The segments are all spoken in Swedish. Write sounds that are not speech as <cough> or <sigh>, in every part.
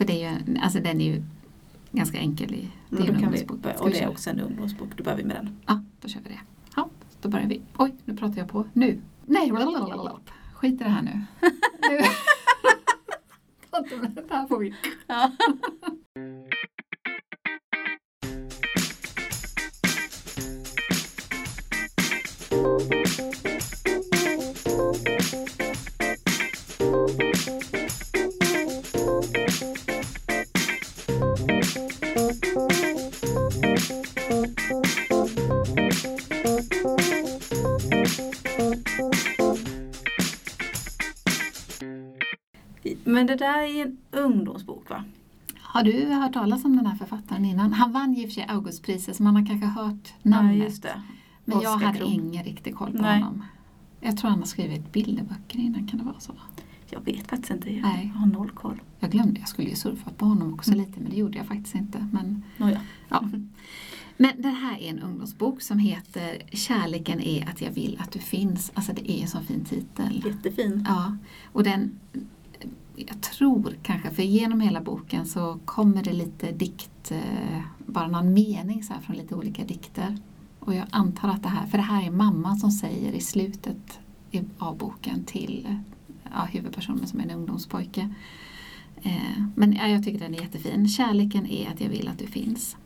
För det är ju, alltså den är ju ganska enkel i, det är Men en vi, ungdomsbok. Ska och vi det är också en ungdomsbok, då börjar vi med den. Ja, då kör vi det. Ja, då börjar vi. Oj, nu pratar jag på. Nu. Nej, skit i det här nu. <laughs> nu. <laughs> det här får vi. Men det där är en ungdomsbok va? Har du hört talas om den här författaren innan? Han vann ju för sig Augustpriset så man har kanske hört namnet. Ja, men jag hade Kron. ingen riktig koll på Nej. honom. Jag tror han har skrivit bilderböcker innan, kan det vara så? Jag vet faktiskt inte, jag Nej. har noll koll. Jag glömde, jag skulle ju surfa på honom också Mm. lite men det gjorde jag faktiskt inte. Men, Nåja. ja. men det här är en ungdomsbok som heter Kärleken är att jag vill att du finns. Alltså det är en så fin titel. Jättefin. Ja, och den, jag tror kanske, för genom hela boken så kommer det lite dikt, eh, bara någon mening så här från lite olika dikter. Och jag antar att det här, för det här är mamman som säger i slutet av boken till eh, ja, huvudpersonen som är en ungdomspojke. Eh, men ja, jag tycker den är jättefin. Kärleken är att jag vill att du finns.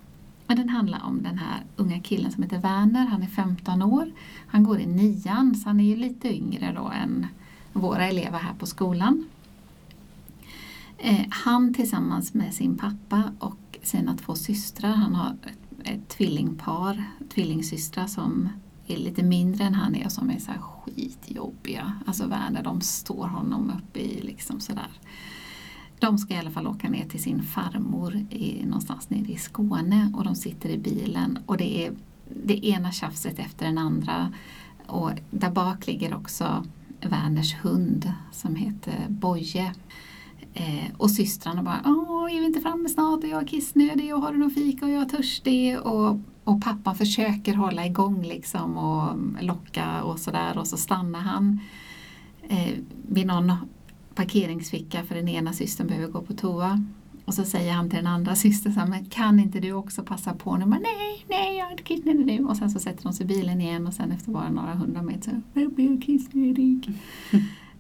Men den handlar om den här unga killen som heter Werner. Han är 15 år. Han går i nian så han är ju lite yngre då än våra elever här på skolan. Eh, han tillsammans med sin pappa och sina två systrar, han har ett, ett tvillingpar, tvillingsystrar som är lite mindre än han är och som är så här skitjobbiga. Alltså Werner, de står honom uppe i liksom sådär. De ska i alla fall åka ner till sin farmor i, någonstans nere i Skåne och de sitter i bilen och det är det ena tjafset efter den andra. Och där bak ligger också Werners hund som heter Boje. Eh, och systrarna bara Åh, är vi inte framme snart och jag är kissnödig och har du någon fika och jag är törstig. Och, och pappan försöker hålla igång liksom och locka och sådär och så stannar han eh, vid någon parkeringsficka för den ena systern behöver gå på toa. Och så säger han till den andra <laughs> systern här, men kan inte du också passa på nu? Men, nej, nej, jag är inte kissnödig nu. Och sen så sätter de sig i bilen igen och sen efter bara några hundra meter så jag blir kissnödig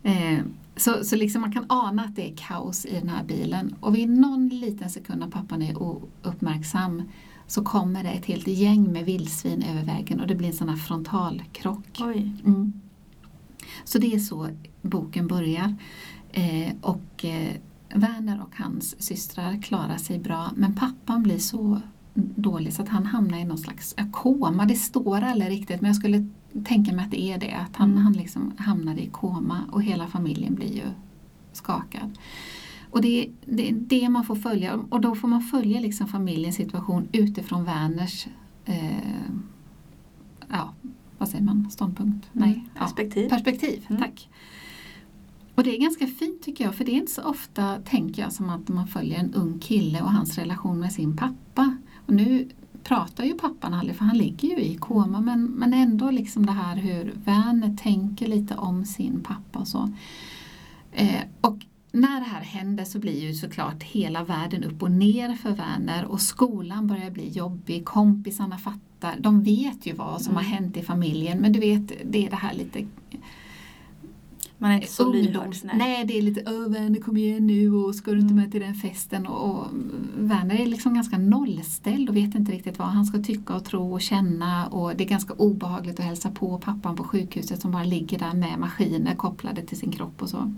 eh, så, så liksom man kan ana att det är kaos i den här bilen. Och vid någon liten sekund när pappan är ouppmärksam så kommer det ett helt gäng med vildsvin över vägen och det blir en sån här frontalkrock. Mm. Så det är så boken börjar. Eh, och eh, Werner och hans systrar klarar sig bra men pappan blir så dålig så att han hamnar i någon slags koma. Det står aldrig riktigt men jag skulle tänka mig att det är det. Att han, Mm. han liksom hamnar i koma och hela familjen blir ju skakad. Och det är det, det man får följa och då får man följa liksom familjens situation utifrån Werners eh, ja, vad säger man, ståndpunkt? Nej, ja, Perspektiv. perspektiv. Mm. Tack. Och det är ganska fint tycker jag för det är inte så ofta, tänker jag, som att man följer en ung kille och hans relation med sin pappa. Och nu pratar ju pappan aldrig för han ligger ju i koma men, men ändå liksom det här hur Werner tänker lite om sin pappa och så. Eh, och när det här händer så blir ju såklart hela världen upp och ner för Werner och skolan börjar bli jobbig, kompisarna fattar, de vet ju vad som Mm. har hänt i familjen men du vet det är det här lite Man är inte så lyhörd. Nej. det är lite Åh Werner kom igen nu och ska du inte med till den festen och, och Werner är liksom ganska nollställd och vet inte riktigt vad han ska tycka och tro och känna och det är ganska obehagligt att hälsa på pappan på sjukhuset som bara ligger där med maskiner kopplade till sin kropp och så.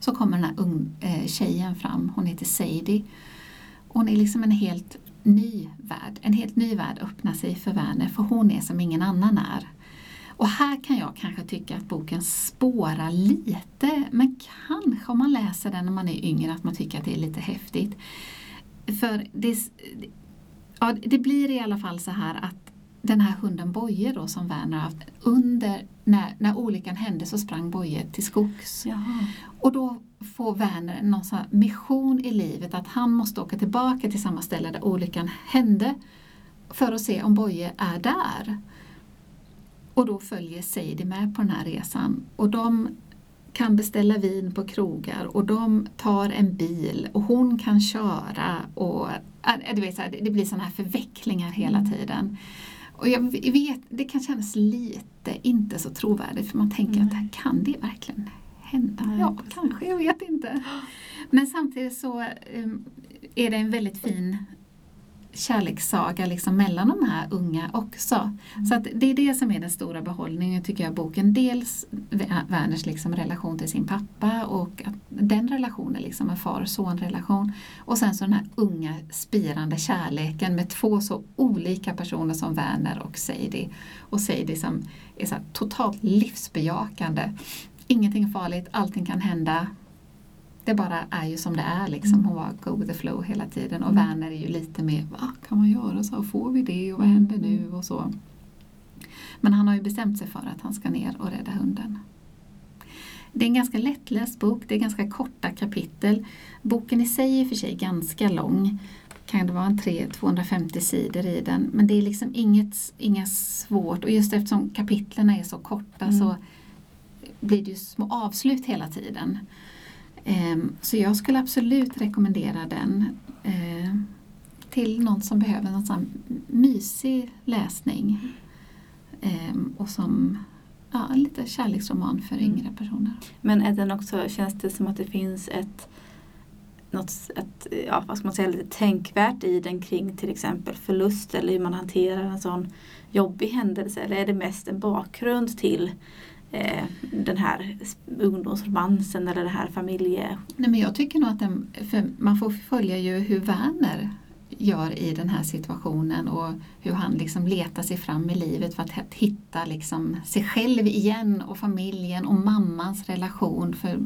Så kommer den här ung, eh, tjejen fram, hon heter Sadie. Hon är liksom en helt ny värld, en helt ny värld öppnar sig för Werner för hon är som ingen annan är. Och här kan jag kanske tycka att boken spårar lite, men kanske om man läser den när man är yngre att man tycker att det är lite häftigt. För det, ja, det blir i alla fall så här att den här hunden Boje då som Werner haft, under, när, när olyckan hände så sprang Boje till skogs. Jaha. Och då får Werner någon sån mission i livet att han måste åka tillbaka till samma ställe där olyckan hände för att se om Boje är där. Och då följer Sadie med på den här resan och de kan beställa vin på krogar och de tar en bil och hon kan köra och du vet, här, det blir sådana här förvecklingar hela Mm. tiden. Och jag vet, det kan kännas lite inte så trovärdigt för man tänker att Nej. kan det verkligen hända? Nej, ja, precis. kanske, jag vet inte. Men samtidigt så um, är det en väldigt fin kärlekssaga liksom mellan de här unga också. Så att det är det som är den stora behållningen tycker jag i boken. Dels Werners liksom relation till sin pappa och att den relationen liksom en far och son-relation. Och sen så den här unga spirande kärleken med två så olika personer som Werner och Sadie. Och Sadie som är så här totalt livsbejakande. Ingenting är farligt, allting kan hända. Det bara är ju som det är liksom. Hon var go with the flow hela tiden och Mm. Werner är ju lite mer, vad kan man göra så? Får vi det och vad Mm. händer nu och så. Men han har ju bestämt sig för att han ska ner och rädda hunden. Det är en ganska lättläst bok, det är ganska korta kapitel. Boken i sig är för sig ganska lång. Kan det vara en 3, 250 sidor i den. Men det är liksom inget, inget svårt och just eftersom kapitlen är så korta Mm. så blir det ju små avslut hela tiden. Ehm, Så jag skulle absolut rekommendera den eh, till någon som behöver någon sån mysig läsning. Ehm, Och som ja, en kärleksroman för Mm. yngre personer. Men är den också, känns det som att det finns ett, något, ett, ja, vad ska man säga, lite tänkvärt i den kring till exempel förlust eller hur man hanterar en sån jobbig händelse? Eller är det mest en bakgrund till eh, den här ungdomsromansen eller det här familje... Nej, men jag tycker nog att den, för man får följa ju hur Werner gör i den här situationen och hur han liksom letar sig fram i livet för att hitta liksom sig själv igen och familjen och mammans relation. För,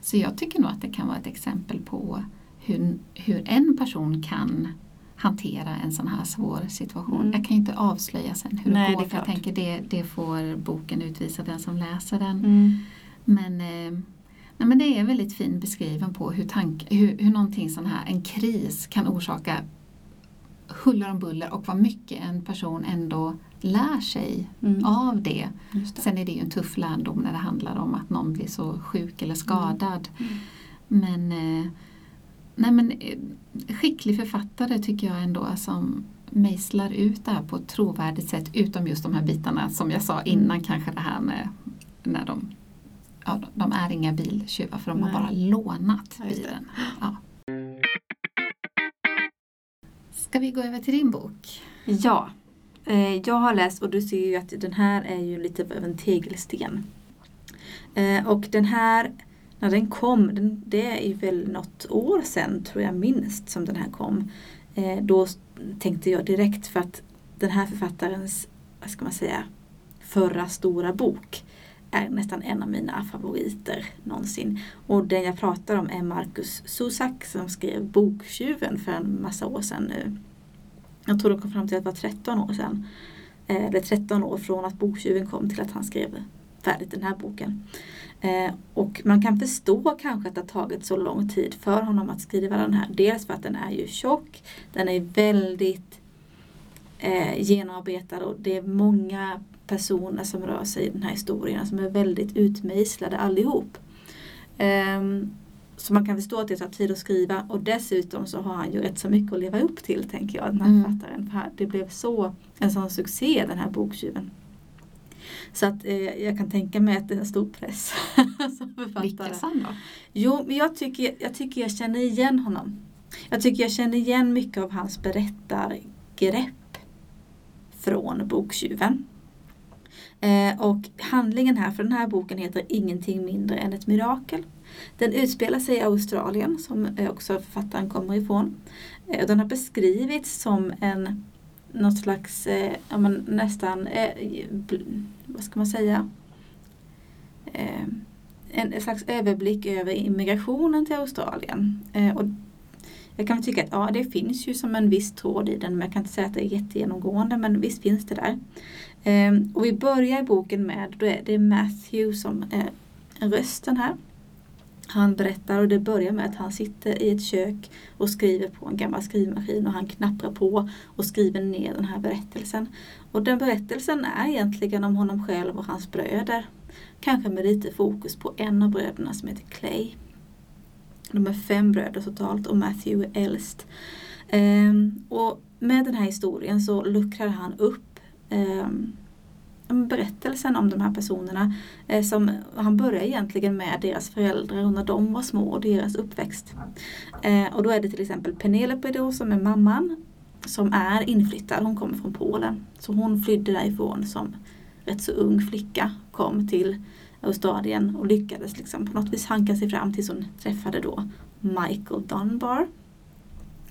så jag tycker nog att det kan vara ett exempel på hur, hur en person kan hantera en sån här svår situation. Mm. Jag kan ju inte avslöja sen hur Nej, det går det för jag tänker det, det får boken utvisa den som läser den. Mm. Men, eh, nej, men det är väldigt fin beskriven på hur, tank, hur, hur någonting sån här, en kris kan orsaka huller om buller och vad mycket en person ändå lär sig Mm. av det. Det. Sen är det ju en tuff lärdom när det handlar om att någon blir så sjuk eller skadad. Mm. Men, eh, nej, men eh, skicklig författare tycker jag ändå som mejslar ut det här på ett trovärdigt sätt utom just de här bitarna som jag sa innan kanske det här med när de Ja, de- är inga biltjuvar för de har Nej. bara lånat bilen. Ja. Ska vi gå över till din bok? Ja, eh, jag har läst och du ser ju att den här är ju lite av en tegelsten. Eh, och den här, när den kom, den, det är ju väl något år sedan tror jag minst som den här kom. Eh, då tänkte jag direkt för att den här författarens, vad ska man säga, förra stora bok är nästan en av mina favoriter någonsin. Och den jag pratar om är Marcus Zusak som skrev Boktjuven för en massa år sedan nu. Jag tror de kom fram till att det var 13 år sedan. Eh, Eller 13 år från att Boktjuven kom till att han skrev färdigt den här boken. Eh, och man kan förstå kanske att det har tagit så lång tid för honom att skriva den här. Dels för att den är ju tjock, den är väldigt eh, genomarbetad och det är många personer som rör sig i den här historien som är väldigt utmejslade allihop. Ehm, så man kan förstå att det tar tid att skriva och dessutom så har han ju rätt så mycket att leva upp till tänker jag, den här Mm. författaren. För det blev så, en sån succé den här boktjuven. Så att eh, jag kan tänka mig att det är en stor press <laughs> som författare. Vilka sann då? Jo, men jag tycker, jag tycker jag känner igen honom. Jag tycker jag känner igen mycket av hans berättargrepp från Boktjuven. Eh, och handlingen här, för den här boken heter Ingenting mindre än ett mirakel. Den utspelar sig i Australien som också författaren kommer ifrån. Eh, den har beskrivits som en något slags, eh, ja, men nästan, eh, vad ska man säga, eh, en slags överblick över immigrationen till Australien. Eh, och jag kan väl tycka att ja, det finns ju som en viss tråd i den men jag kan inte säga att det är jättegenomgående men visst finns det där. Eh, och vi börjar i boken med, då är det är Matthew som är rösten här. Han berättar och det börjar med att han sitter i ett kök och skriver på en gammal skrivmaskin och han knapprar på och skriver ner den här berättelsen. Och den berättelsen är egentligen om honom själv och hans bröder. Kanske med lite fokus på en av bröderna som heter Clay. De är fem bröder totalt och Matthew är äldst. Ehm, och med den här historien så luckrar han upp ehm, berättelsen om de här personerna. Eh, som, han börjar egentligen med deras föräldrar när de var små och deras uppväxt. Eh, och då är det till exempel Penelope då som är mamman som är inflyttad. Hon kommer från Polen. Så hon flydde därifrån som rätt så ung flicka. Kom till Australien och lyckades liksom på något vis hanka sig fram tills hon träffade då Michael Dunbar.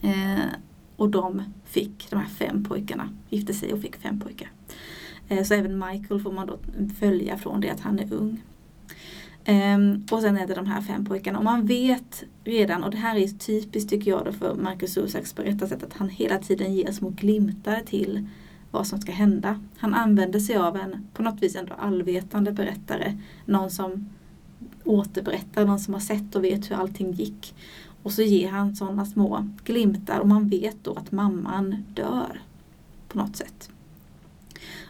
Eh, och de fick, de här fem pojkarna, gifte sig och fick fem pojkar. Eh, så även Michael får man då följa från det att han är ung. Ehm, och sen är det de här fem pojkarna. Och man vet redan, och det här är typiskt tycker jag då för Marcus Zusaks berättarsätt, att han hela tiden ger små glimtar till vad som ska hända. Han använder sig av en på något vis ändå allvetande berättare. Någon som återberättar, någon som har sett och vet hur allting gick. Och så ger han sådana små glimtar och man vet då att mamman dör på något sätt.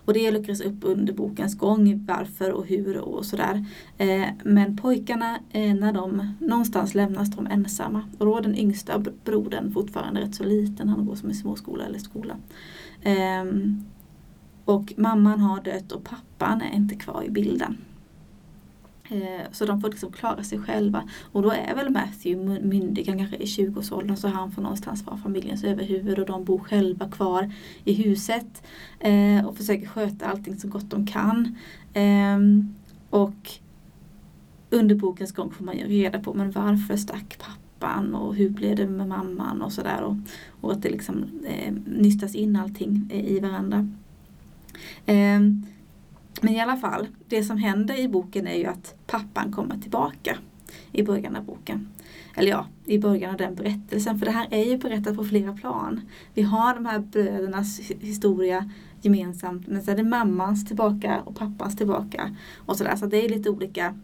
Och det luckras upp under bokens gång, varför och hur och sådär. Eh, men pojkarna, eh, när de någonstans lämnas de ensamma. Och då är den yngsta brodern fortfarande rätt så liten, han går som i småskola eller skola. Ehm, och mamman har dött och pappan är inte kvar i bilden. Eh, så de får liksom klara sig själva. Och då är väl Matthew myndig, han kanske är i 20-årsåldern så han får någonstans vara familjens överhuvud och de bor själva kvar i huset eh, och försöker sköta allting så gott de kan. Ehm, och under bokens gång får man ju reda på men varför stack pappan och hur blev det med mamman och sådär. Och, och att det liksom eh, nystas in allting eh, i varandra. Ehm, men i alla fall, det som händer i boken är ju att pappan kommer tillbaka i början av boken. Eller ja, i början av den berättelsen. För det här är ju berättat på flera plan. Vi har de här brödernas historia gemensamt. Men så är det mammans tillbaka och pappans tillbaka. Och sådär. Så det är lite olika,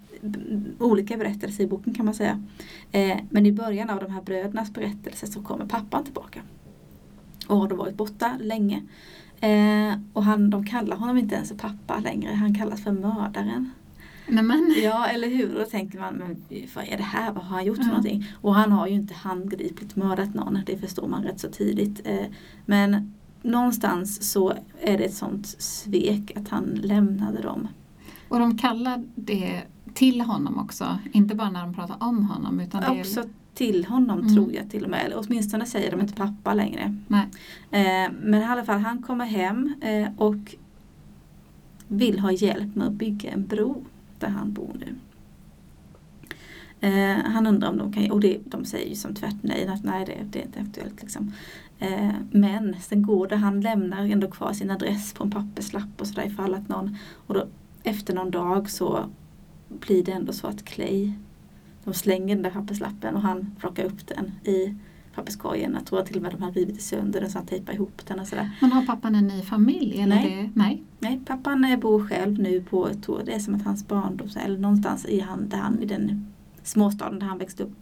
olika berättelser i boken kan man säga. Eh, men i början av de här brödernas berättelse så kommer pappan tillbaka. Och har då varit borta länge. Eh, och han, de kallar honom inte ens pappa längre, han kallas för mördaren. Nämen. Ja, eller hur? Då tänker man, men vad är det här? Vad har han gjort för någonting? Och han har ju inte handgripligt mördat någon, det förstår man rätt så tidigt. Eh, men någonstans så är det ett sånt svek att han lämnade dem. Och de kallar det till honom också, inte bara när de pratar om honom. Utan också till honom mm. tror jag till och med. Eller åtminstone säger de inte pappa längre. Eh, men i alla fall han kommer hem eh, och vill ha hjälp med att bygga en bro där han bor nu. Eh, han undrar om de kan, och det, de säger ju som tvärt nej, att nej det, det är inte aktuellt. Liksom. Eh, men sen går det, han lämnar ändå kvar sin adress på en papperslapp och sådär ifall att någon, och då efter någon dag så blir det ändå så att Clay de slänger den där papperslappen och han plockar upp den i papperskorgen. Jag tror till och med de har rivit sönder den så han tejpar ihop den och sådär. Men har pappan en ny familj? Eller Nej. Det? Nej. Nej, pappan bor själv nu på, jag tror det är som att hans barndom, eller någonstans i, han, där han, i den småstaden där han växte upp.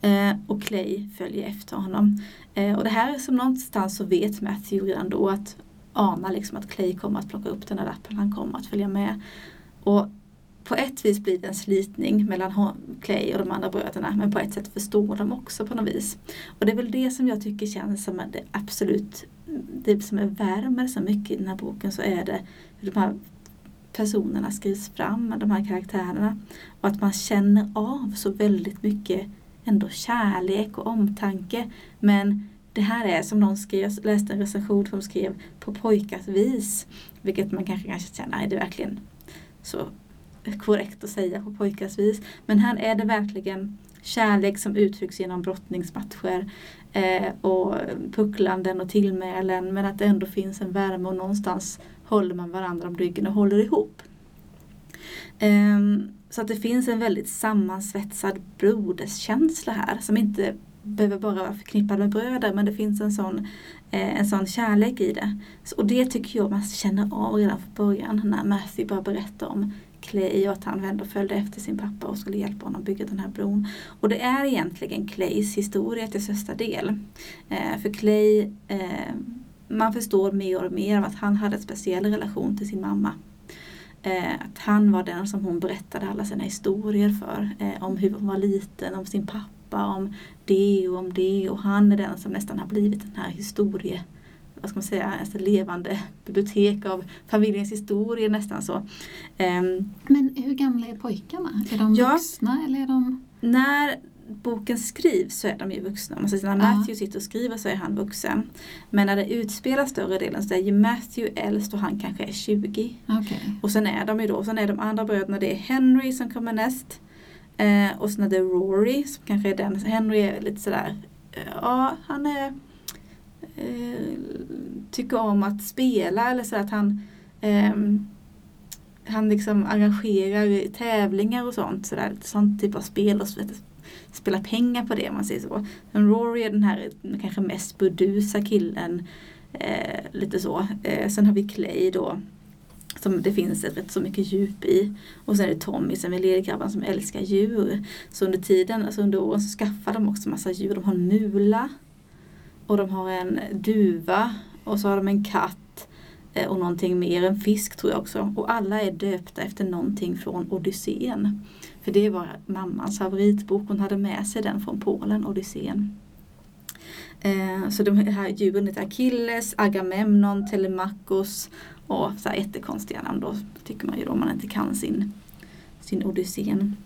Eh, och Clay följer efter honom. Eh, och det här är som någonstans så vet Matthew redan då att ana liksom att Clay kommer att plocka upp den här lappen, han kommer att följa med. Och på ett vis blir det en slitning mellan Clay och de andra bröderna men på ett sätt förstår de också på något vis. Och det är väl det som jag tycker känns som det absolut, det som är värmer så mycket i den här boken så är det hur de här personerna skrivs fram, de här karaktärerna. Och att man känner av så väldigt mycket ändå kärlek och omtanke. Men det här är som någon skrev, jag läste en recension som skrev på pojkars vis. Vilket man kanske kanske känner, är det verkligen så korrekt att säga på pojkars vis. Men här är det verkligen kärlek som uttrycks genom brottningsmatcher eh, och pucklanden och tillmälen men att det ändå finns en värme och någonstans håller man varandra om ryggen och håller ihop. Eh, så att det finns en väldigt sammansvetsad broderskänsla här som inte behöver bara vara förknippad med bröder men det finns en sån, eh, en sån kärlek i det. Så, och det tycker jag man känner av redan från början när Matthew börjar berätta om Clay och att han ändå följde efter sin pappa och skulle hjälpa honom bygga den här bron. Och det är egentligen Clays historia till största del. Eh, för Clay, eh, man förstår mer och mer av att han hade en speciell relation till sin mamma. Eh, att han var den som hon berättade alla sina historier för. Eh, om hur hon var liten, om sin pappa, om det och om det. Och han är den som nästan har blivit den här historie vad ska man säga, alltså levande bibliotek av familjens historia nästan så. Um, Men hur gamla är pojkarna? Är de Ja. vuxna eller är de... när boken skrivs så är de ju vuxna. Säger, när Ja. Matthew sitter och skriver så är han vuxen. Men när det utspelar större delen så är ju Matthew äldst och han kanske är 20. Okej. Och sen är de ju då, sen är de andra bröderna, det är Henry som kommer näst. Eh, och sen är det Rory som kanske är den, Henry är lite sådär, eh, ja han är, eh, tycker om att spela eller så att han eh, han liksom arrangerar tävlingar och sånt, sådär, sånt typ av spel och spela spelar pengar på det om man säger så. Men Rory är den här kanske mest burdusa killen, eh, lite så. Eh, sen har vi Clay då, som det finns ett rätt så mycket djup i. Och sen är det Tommy som är lillgrabben som älskar djur. Så under tiden, alltså under åren så skaffar de också massa djur. De har en mula och de har en duva och så har de en katt eh, och någonting mer, en fisk tror jag också. Och alla är döpta efter någonting från Odysseen. För det var mammans favoritbok, hon hade med sig den från Polen, Odysseen. Eh, så de här djuren heter Achilles, Agamemnon, Telemachos och så här jättekonstiga namn då tycker man ju då om man inte kan sin, sin Odysseen.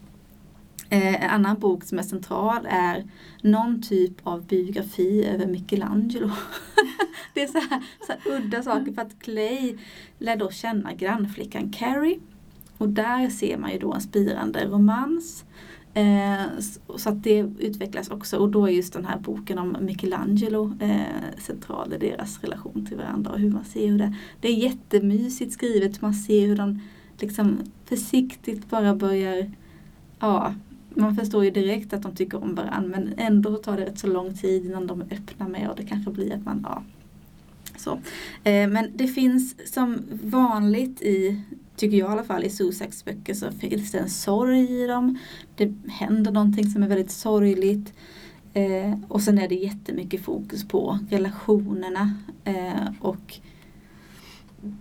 Eh, en annan bok som är central är någon typ av biografi över Michelangelo. <laughs> det är så här, så här udda saker för att Clay lär då känna grannflickan Carrie. Och där ser man ju då en spirande romans. Eh, så att det utvecklas också och då är just den här boken om Michelangelo eh, central i deras relation till varandra och hur man ser hur det Det är jättemysigt skrivet, man ser hur de liksom försiktigt bara börjar Ja, man förstår ju direkt att de tycker om varandra men ändå tar det rätt så lång tid innan de är öppna med och det kanske blir att man, ja. Så. Eh, men det finns som vanligt i, tycker jag i alla fall, i Susaks böcker så finns det en sorg i dem. Det händer någonting som är väldigt sorgligt. Eh, och sen är det jättemycket fokus på relationerna eh, och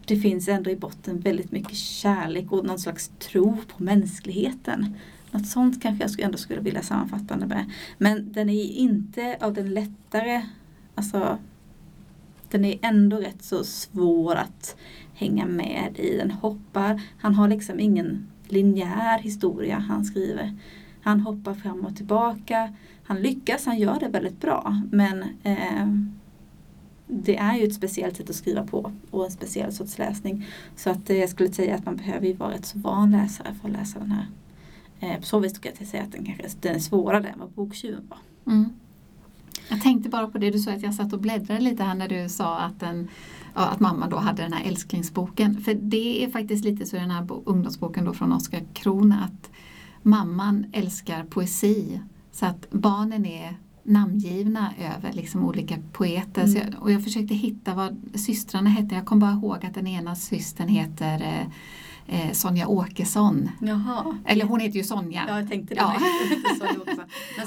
det finns ändå i botten väldigt mycket kärlek och någon slags tro på mänskligheten. Något sånt kanske jag ändå skulle vilja sammanfatta det med. Men den är inte av den lättare, alltså den är ändå rätt så svår att hänga med i. Den hoppar, han har liksom ingen linjär historia han skriver. Han hoppar fram och tillbaka. Han lyckas, han gör det väldigt bra. Men eh, det är ju ett speciellt sätt att skriva på och en speciell sorts läsning. Så att eh, jag skulle säga att man behöver ju vara rätt så van läsare för att läsa den här. Eh, på så vis skulle jag säga att den kanske den är svårare än vad Boktjuven var. Mm. Jag tänkte bara på det du sa att jag satt och bläddrade lite här när du sa att, den, ja, att mamma då hade den här älsklingsboken. För det är faktiskt lite så i den här bo- ungdomsboken då från Oskar Kron att mamman älskar poesi. Så att barnen är namngivna över liksom olika poeter. Mm. jag, och jag försökte hitta vad systrarna hette. Jag kom bara ihåg att den ena systern heter eh, eh, Sonja Åkesson. Jaha. Eller hon heter ju Sonja. Ja, jag tänkte det. Ja. <laughs>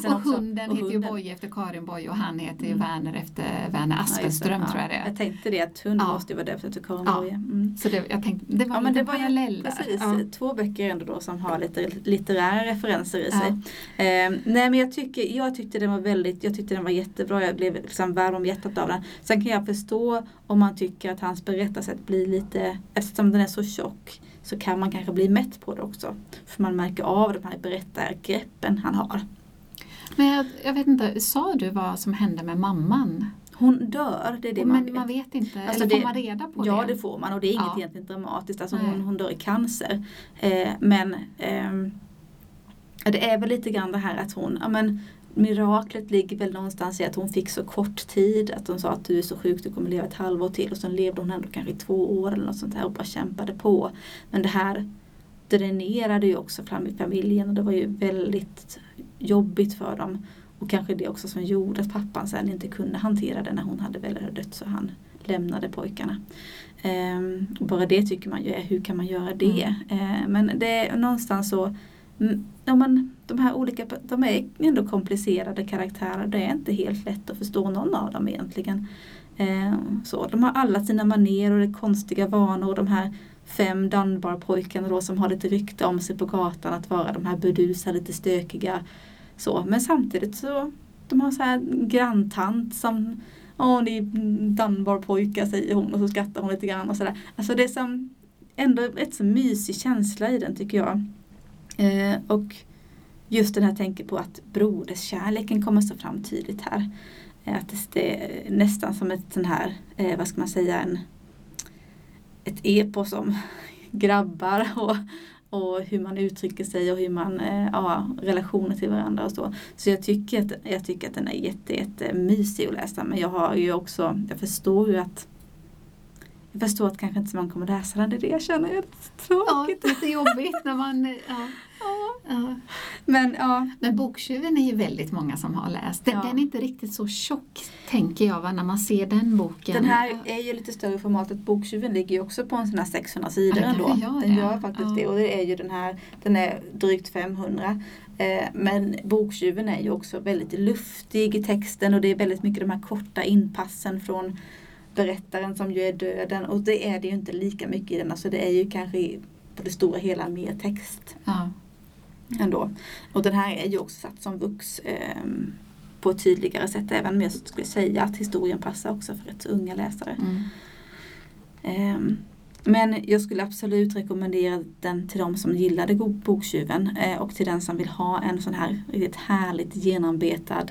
Och också- hunden och heter ju hunden. Boye efter Karin Boye och han heter ju Mm. Werner efter Werner Ja, Aspenström det. tror jag det Ja, är. Jag tänkte det att hund Ja. måste ju vara döpt efter Karin Ja. Boye. Mm. Så det, jag tänkte, det var Ja en men det var parallell precis Ja. två böcker ändå då som har lite litterära referenser i Ja. sig. Eh, nej men jag, tycker, jag tyckte den var väldigt, jag tyckte den var jättebra. Jag blev liksom varm om hjärtat av den. Sen kan jag förstå om man tycker att hans berättarsätt blir lite, eftersom den är så tjock så kan man kanske bli mätt på det också. För man märker av de här berättargreppen han har. Men jag, jag vet inte, sa du vad som hände med mamman? Hon dör, det är det man Men man vet inte, Alltså eller får man reda på Ja det? det får man och det är inget Ja. egentligen dramatiskt. Alltså hon, hon dör i cancer. Eh, men ehm, det är väl lite grann det här att hon, ja men miraklet ligger väl någonstans i att hon fick så kort tid. Att de sa att du är så sjuk, du kommer leva ett halvår till. Och sen levde hon ändå kanske i två år eller något sånt här och bara kämpade på. Men det här dränerade ju också fram i familjen och det var ju väldigt jobbigt för dem. Och kanske det också som gjorde att pappan sen inte kunde hantera det när hon hade väl dött så han lämnade pojkarna. Ehm, bara det tycker man ju är, hur kan man göra det? Ehm, men det är någonstans så, mm, Mm, ja, men de här olika, de är ändå komplicerade karaktärer. Det är inte helt lätt att förstå någon av dem egentligen. Eh, så, de har alla sina manér och det konstiga vanor de här fem Dunbar-pojkarna då som har lite rykte om sig på gatan att vara de här burdusa, lite stökiga. Så. Men samtidigt så de har så här granntant som Åh, ni Dunbar-pojkar säger hon och så skrattar hon lite grann och sådär. Alltså det är som ändå ett så mysig känsla i den tycker jag. Eh, och just den här tänker på att broderskärleken kommer så fram tydligt här. Eh, att det är nästan som ett sån här, eh, vad ska man säga, en, ett epos om <laughs> grabbar och, och hur man uttrycker sig och hur man, eh, ja, relationer till varandra och så. Så jag tycker att, jag tycker att den är jätte, jätte mysig att läsa men jag har ju också, jag förstår ju att jag förstår att kanske inte så många kommer läsa den, det är det jag känner är tråkigt. Ja, lite jobbigt när man... Ja. <laughs> Ja. Men, ja. Men Boktjuven är ju väldigt många som har läst. Den, Ja. den är inte riktigt så tjock, tänker jag, va, när man ser den boken. Den här är ju lite större i formatet. Boktjuven ligger ju också på en sån här 600 sidor Ja, ändå. gör Den det. gör faktiskt Ja. det och det är ju den här, den är drygt 500. Eh, men Boktjuven är ju också väldigt luftig i texten och det är väldigt mycket de här korta inpassen från berättaren som ju är döden och det är det ju inte lika mycket i den. Alltså det är ju kanske på det stora hela mer text Ja. ändå. Och den här är ju också satt som vux ehm, på ett tydligare sätt även om jag skulle säga att historien passar också för rätt unga läsare. Mm. Ehm, men jag skulle absolut rekommendera den till de som gillade Boktjuven eh, och till den som vill ha en sån här riktigt härligt genombetad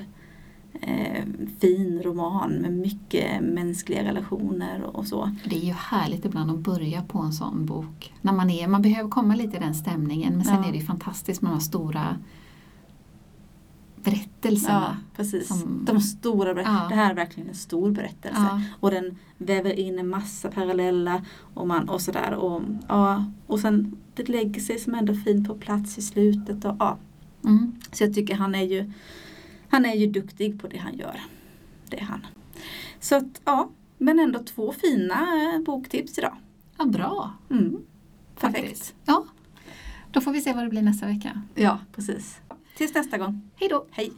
eh, fin roman med mycket mänskliga relationer och så. Det är ju härligt ibland att börja på en sån bok. När man, är, man behöver komma lite i den stämningen men sen Ja. är det ju fantastiskt med de här stora berättelserna. precis. Som- De stora berättelserna. Ja. Det här är verkligen en stor berättelse. Ja. Och den väver in en massa paralleller och, man, och sådär. Och, ja, och sen det lägger sig som ändå fint på plats i slutet. Och, ja. Mm. Så jag tycker han är ju Han är ju duktig på det han gör. Det är han. Så att, ja, men ändå två fina eh, boktips idag. Ja, bra. Mm. Perfekt. Faktiskt. Ja. Då får vi se vad det blir nästa vecka. Ja, precis. Tills nästa gång. Hej då! Hej!